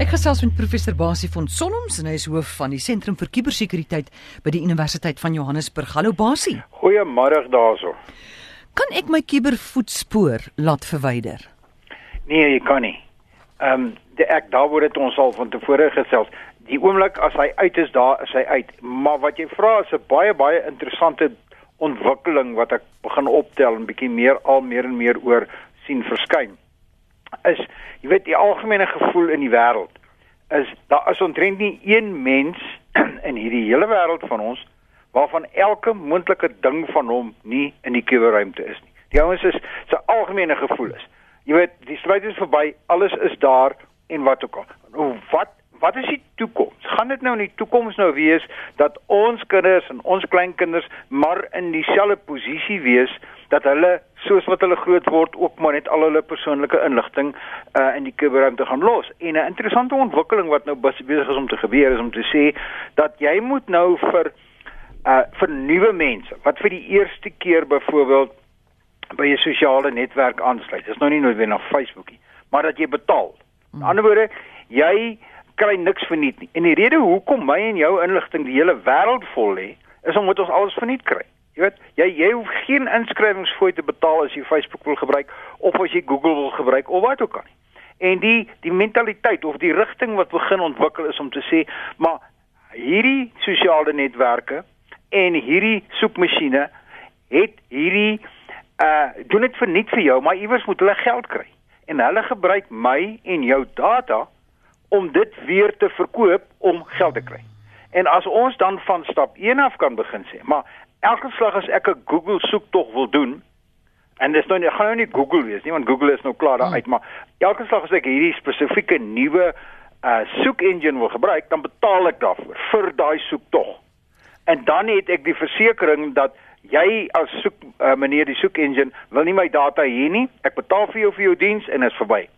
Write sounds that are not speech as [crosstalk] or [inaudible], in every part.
Ek gesels met professor Basie van Solms en hy is hoof van die Sentrum vir Kubersekuriteit by die Universiteit van Johannesburg. Hallo Basie. Goeiemôre daarso. Kan ek my kubervoetspoor laat verwyder? Nee, jy kan nie. Ehm um, ek daar word dit ons al van tevore gesels. Die oomblik as hy uit is, daar is hy uit. Maar wat jy vra is 'n baie baie interessante ontwikkeling wat ek begin optel en bietjie meer al meer en meer oor sien verskyn is jy weet die algemene gevoel in die wêreld is daar is ontrent nie een mens [clears throat] in hierdie hele wêreld van ons waarvan elke moontlike ding van hom nie in die kuberruimte is nie. Die ouens is se algemene gevoel is. Jy weet, die stryd is verby, alles is daar en wat ook al. Nou wat wat is die toekoms? Gaan dit nou in die toekoms nou wees dat ons kinders en ons kleinkinders maar in dieselfde posisie wees dat hulle soos wat hulle groot word ook maar net al hulle persoonlike inligting uh in die kuberruimte gaan los. En 'n interessante ontwikkeling wat nou besig is om te gebeur is om te sê dat jy moet nou vir uh vir nuwe mense wat vir die eerste keer byvoorbeeld by 'n sosiale netwerk aansluit. Dis nou nie noodwendig Facebook nie, maar dat jy betaal. In ander woorde, jy kry niks verniet nie. En die rede hoekom my en jou inligting die hele wêreld vol lê, is omdat ons alles verniet kry. Jy weet, jy jy hoef geen inskrywingsfooi te betaal as jy Facebook wil gebruik of as jy Google wil gebruik of wat ook al nie. En die die mentaliteit of die rigting wat begin ontwikkel is om te sê, maar hierdie sosiale netwerke en hierdie soekmasjiene het hierdie uh doen dit verniet vir jou, maar iewers moet hulle geld kry. En hulle gebruik my en jou data om dit weer te verkoop om geld te kry. En as ons dan van stap 1 af kan begin sê, maar elke slag as ek 'n Google soektog wil doen en dis nou nie gaan nou nie Google wees nie want Google is nou klaar daar uit, hmm. maar elke slag as ek hierdie spesifieke nuwe uh soek engine wil gebruik, dan betaal ek daarvoor vir daai soektog. En dan het ek die versekering dat jy as soek uh, meneer die soek engine wil nie my data hê nie. Ek betaal vir jou vir jou diens en is verby.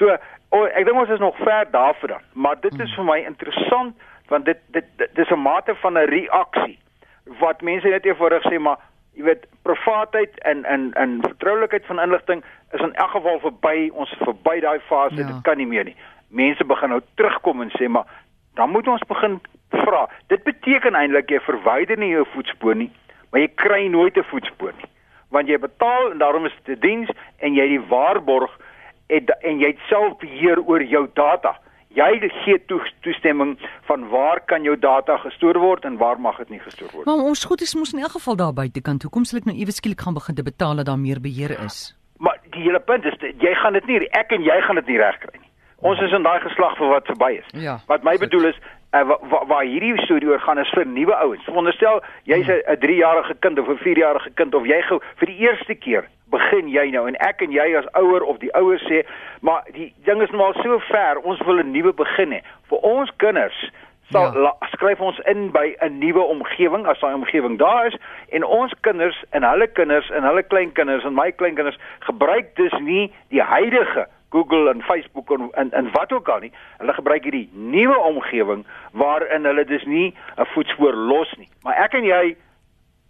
So oh, ek dink ons is nog ver daarvan, maar dit is hmm. vir my interessant want dit dit dis 'n mate van 'n reaksie wat mense net eenvoudig sê maar jy weet privaatheid en en en vertroulikheid van inligting is in elk geval verby ons verby daai fase ja. dit kan nie meer nie. Mense begin nou terugkom en sê maar dan moet ons begin vra. Dit beteken eintlik jy verwyder nie jou voetspoor nie maar jy kry nooit 'n voetspoor nie. Want jy betaal en daarom is dit 'n diens en jy die waarborg en, en jy het self beheer oor jou data jy gee toe, toestemming van waar kan jou data gestoor word en waar mag dit nie gestoor word. Maar ons goed is mos in elk geval daar buitekant. Hoekom sal ek nou ewe skielik gaan begin te betaal dat daar meer beheer is? Maar die hele punt is jy gaan dit nie ek en jy gaan dit nie regkry nie. Ons is in daai geslag vir wat verby is. Ja, wat my goed. bedoel is uh, waar wa, hierdie storie oor gaan is vir nuwe ouens. Veronderstel jy's 'n hmm. 3-jarige kind of 'n 4-jarige kind of jy vir die eerste keer begin jy nou en ek en jy as ouer of die ouers sê maar die ding is nou al so ver ons wil 'n nuwe begin hê vir ons kinders sal ja. skryf ons in by 'n nuwe omgewing as daai omgewing daar is en ons kinders en hulle kinders en hulle kleinkinders en my kleinkinders gebruik dus nie die huidige Google en Facebook en en, en wat ook al nie hulle gebruik hierdie nuwe omgewing waarin hulle dus nie 'n voetspoor los nie maar ek en jy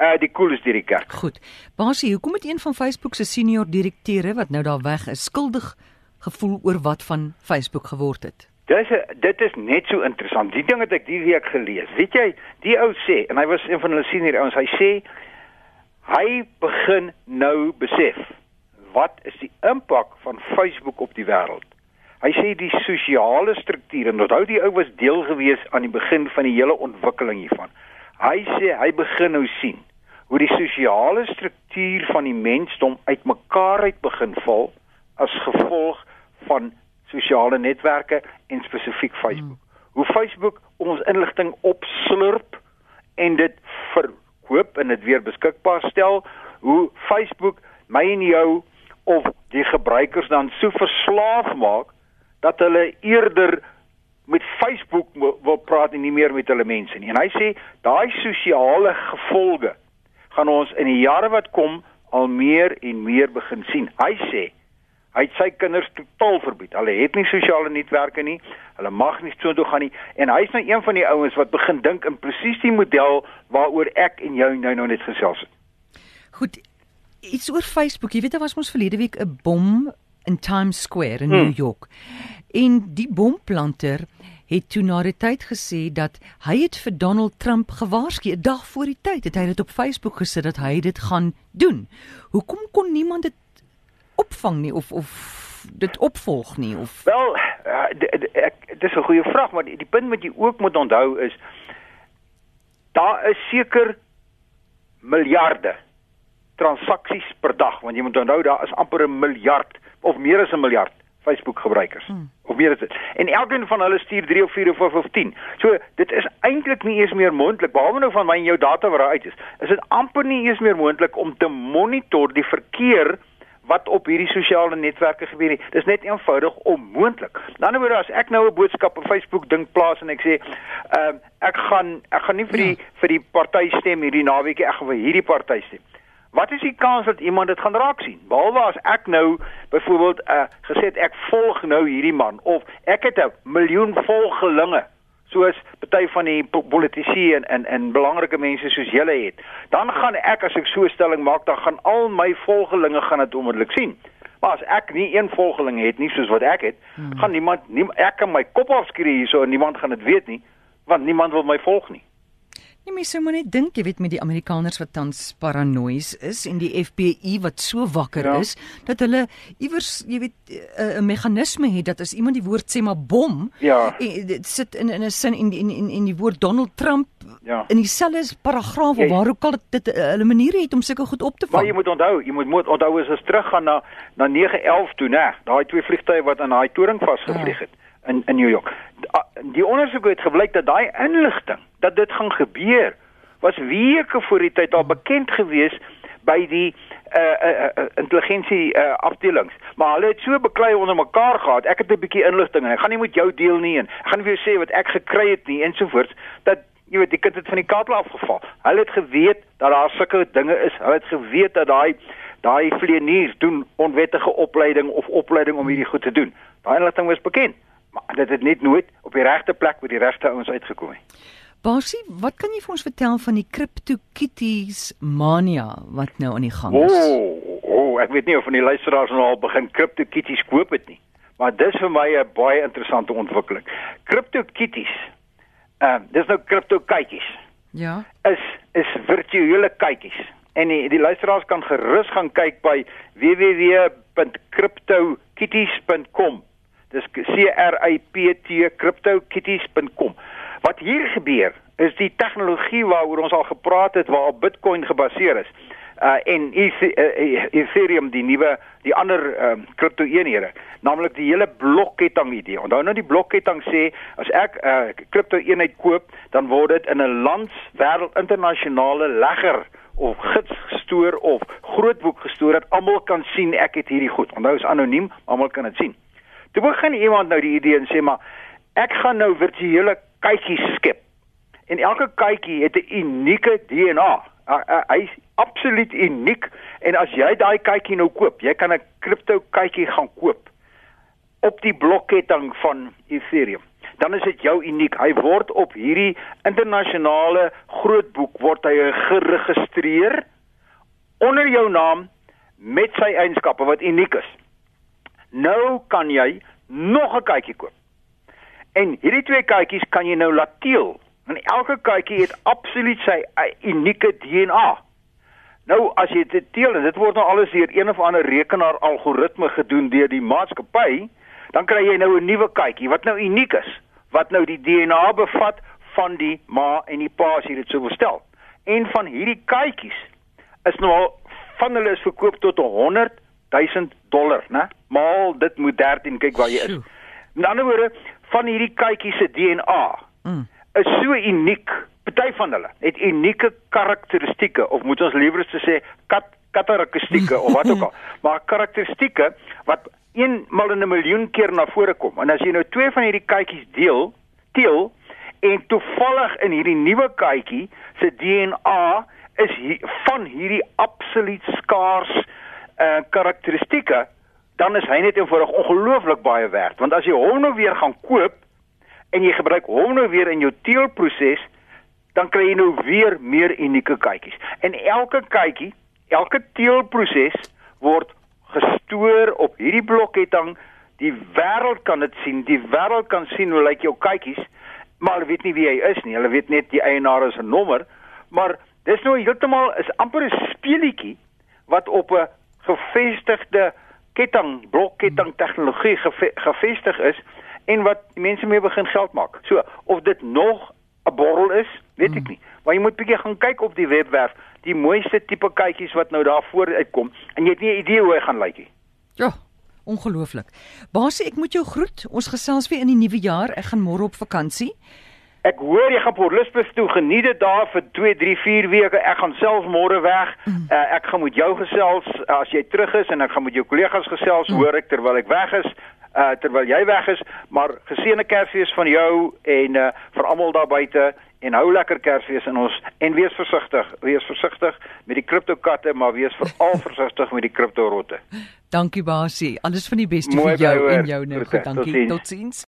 uh die koeles deur die kerk. Goed. Basie, hoekom het een van Facebook se senior direkteure wat nou daar weg is, skuldig gevoel oor wat van Facebook geword het? Dis dit is net so interessant. Die ding het ek die week gelees. Weet jy, die ou sê en hy was een van hulle senior ouens, hy sê hy begin nou besef wat is die impak van Facebook op die wêreld. Hy sê die sosiale struktuur en onthou die ou was deel gewees aan die begin van die hele ontwikkeling hiervan. Hy sê hy begin nou sien hoe die sosiale struktuur van die mensdom uitmekaar uit begin val as gevolg van sosiale netwerke en spesifiek Facebook. Hmm. Hoe Facebook ons inligting opslurp en dit verkoop en dit weer beskikbaar stel, hoe Facebook my en jou of die gebruikers dan so verslaaf maak dat hulle eerder met Facebook wil praat en nie meer met hulle mense nie. En hy sê daai sosiale gevolge gaan ons in die jare wat kom al meer en meer begin sien. Hy sê hy het sy kinders totaal verbied. Hulle het nie sosiale netwerke nie. Hulle mag nie so toe gaan nie. En hy's nou een van die ouens wat begin dink in presies die model waaroor ek en jou nou nou net gesels het. Goed. Iets oor Facebook. Jy weet daar was mos verlede week 'n bom in Times Square in hmm. New York. En die bomplanter het toe na die tyd gesê dat hy het vir Donald Trump gewaarsku 'n dag voor die tyd het hy dit op Facebook gesit dat hy dit gaan doen. Hoekom kon niemand dit opvang nie of of dit opvolg nie of Wel, uh, dis 'n goeie vraag, maar die, die punt wat jy ook moet onthou is daar is seker miljarde transaksies per dag, want jy moet onthou daar is amper 'n miljard of meer as 'n miljard Facebook gebruikers. Hmm. Meer as dit. En elkeen van hulle stuur 3 of 4 of 5 of 10. So dit is eintlik nie eens meer moontlik behalwe nou van my en jou data wat daar uit is. Is dit amper nie eens meer moontlik om te monitor die verkeer wat op hierdie sosiale netwerke gebeur nie. Dis net eenvoudig onmoontlik. Aan die ander bodre as ek nou 'n boodskap op Facebook ding plaas en ek sê, ehm uh, ek gaan ek gaan nie vir die ja. vir die party stem hierdie naweek, ek gaan vir hierdie party stem. Wat is die kans dat iemand dit gaan raak sien? Behalwe as ek nou byvoorbeeld uh, gesê het ek volg nou hierdie man of ek het 'n miljoen volgelinge soos party van die politici en en en belangrike mense soos julle het, dan gaan ek as ek so 'n stelling maak, dan gaan al my volgelinge gaan dit onmiddellik sien. Maar as ek nie een volgeling het nie soos wat ek het, hmm. gaan niemand nie ek kan my kop afskree hierso en niemand gaan dit weet nie, want niemand wil my volg nie. Nee, mens sou maar net dink, jy weet met die Amerikaners wat tans paranoïes is en die FBI wat so wakker ja. is dat hulle iewers, jy weet, eh, 'n meganisme het dat as iemand die woord sê maar bom, ja. dit sit in in 'n sin en in in in die woord Donald Trump ja. in dieselfde paragraaf of waar ook al dit, dit hulle maniere het om sulke goed op te vang. Maar jy moet onthou, jy moet moet onthou as ons teruggaan na na 911 toe, né? Daai twee vliegtye wat aan daai toring vasgevlieg ja. het ja. in in New York. Die ondersoek het gebleik dat daai inligting dat dit gaan gebeur was weke voor die tyd al bekend gewees by die uh uh, uh intelligensie uh afdelings. Maar hulle het so beklei onder mekaar gehad ek het 'n bietjie inligting en ek gaan nie met jou deel nie en ek gaan vir jou sê wat ek gekry het nie ensovoorts dat jy weet die kind het van die kaart afgeval. Hulle het geweet dat daar sulke dinge is. Hulle het geweet dat daai daai vleeniers doen onwettige opleiding of opleiding om hierdie goed te doen. Daai inligting was bekend maar dit het net nooit op die regte plek by die regte ouens uitgekom nie Basie, wat kan jy vir ons vertel van die CryptoKitties mania wat nou aan die gang is? O, oh, oh, ek weet nie of van die luisteraars nou al begin CryptoKitties koop het nie, maar dis vir my 'n baie interessante ontwikkeling. CryptoKitties, ehm uh, dis nou CryptoKitties. Ja. Is is virtuele kykies. En die, die luisteraars kan gerus gaan kyk by www.cryptokitties.com. Dis C R Y P T cryptokitties.com. Wat hier gebeur is die tegnologie waaroor ons al gepraat het waar op Bitcoin gebaseer is. Uh en uh, Ethereum die nuwe die ander um, kripto-eenhede, naamlik die hele blokketting idee. Onthou nou die blokketting sê as ek 'n uh, kripto-eenheid koop, dan word dit in 'n land wêreld internasionale legger of gids gestoor of grootboek gestoor dat almal kan sien ek het hierdie goed. Onthou is anoniem, almal kan dit sien. Toe begin iemand nou die idee en sê maar ek gaan nou virtuele kykies skep. En elke kykie het 'n unieke DNA. Hy's absoluut uniek en as jy daai kykie nou koop, jy kan 'n kripto kykie gaan koop op die blokketting van Ethereum. Dan is dit jou uniek. Hy word op hierdie internasionale grootboek word hy geregistreer onder jou naam met sy eienskappe wat uniek is. Nou kan jy nog 'n kykie koop. En hierdie twee katjies kan jy nou laat teel. En elke katjie het absoluut sy unieke DNA. Nou as jy dit teel en dit word nou alles deur een of ander rekenaar algoritme gedoen deur die maatskappy, dan kry jy nou 'n nuwe katjie wat nou uniek is, wat nou die DNA bevat van die ma en die pa as jy dit sou stel. Een van hierdie katjies is nou al van hulle is verkoop tot 100 000 dollar, né? Maal dit moet 13 kyk waar jy is. Met ander woorde, van hierdie katjies se DNA mm. is so uniek. Party van hulle het unieke karakteristikke of moet ons liewer sê kat karakteristikke of wat ook al. [laughs] Maar karakteristikke wat eenmal in 'n miljoen keer na vore kom. En as jy nou twee van hierdie katjies deel, teel en toevallig in hierdie nuwe katjie se DNA is hier, van hierdie absoluut skaars uh karakteristikke dan is hy net eenvoudig ongelooflik baie werd want as jy hom nou weer gaan koop en jy gebruik hom nou weer in jou teelproses dan kry jy nou weer meer unieke kykies en elke kykie elke teelproses word gestoor op hierdie blokketting Die wêreld kan dit sien. Die wêreld kan sien hoe lyk jou kykies, maar hulle weet nie wie hy is nie. Hulle weet net die eienaar se nommer, maar dis nou heeltemal is amper 'n speelietjie wat op 'n gevestigde ketting, blokketting tegnologie geve, gevestig is en wat mense mee begin geld maak. So of dit nog 'n borrel is, weet ek nie. Maar jy moet bietjie gaan kyk op die webwerf, die mooiste tipe kykies wat nou daar voor uitkom en jy het nie 'n idee hoe hy gaan lyk nie. Ja, ongelooflik. Basie, ek moet jou groet. Ons gesels weer in die nuwe jaar. Ek gaan môre op vakansie. Ek hoor jy gaan Port Elizabeth toe. Geniet dit daar vir 2, 3, 4 weke. Ek gaan self môre weg. Mm. Uh, ek gaan met jou gesels uh, as jy terug is en ek gaan met jou kollegas gesels, mm. hoor ek terwyl ek weg is. Uh terwyl jy weg is, maar geseënde Kersfees van jou en uh vir almal daar buite en hou lekker Kersfees in ons en wees versigtig. Wees versigtig met die kriptokatte, maar wees veral [laughs] versigtig met die kriptorotte. Dankie Basie. Alles van die beste vir jou en jou nou. Dankie. Totsiens.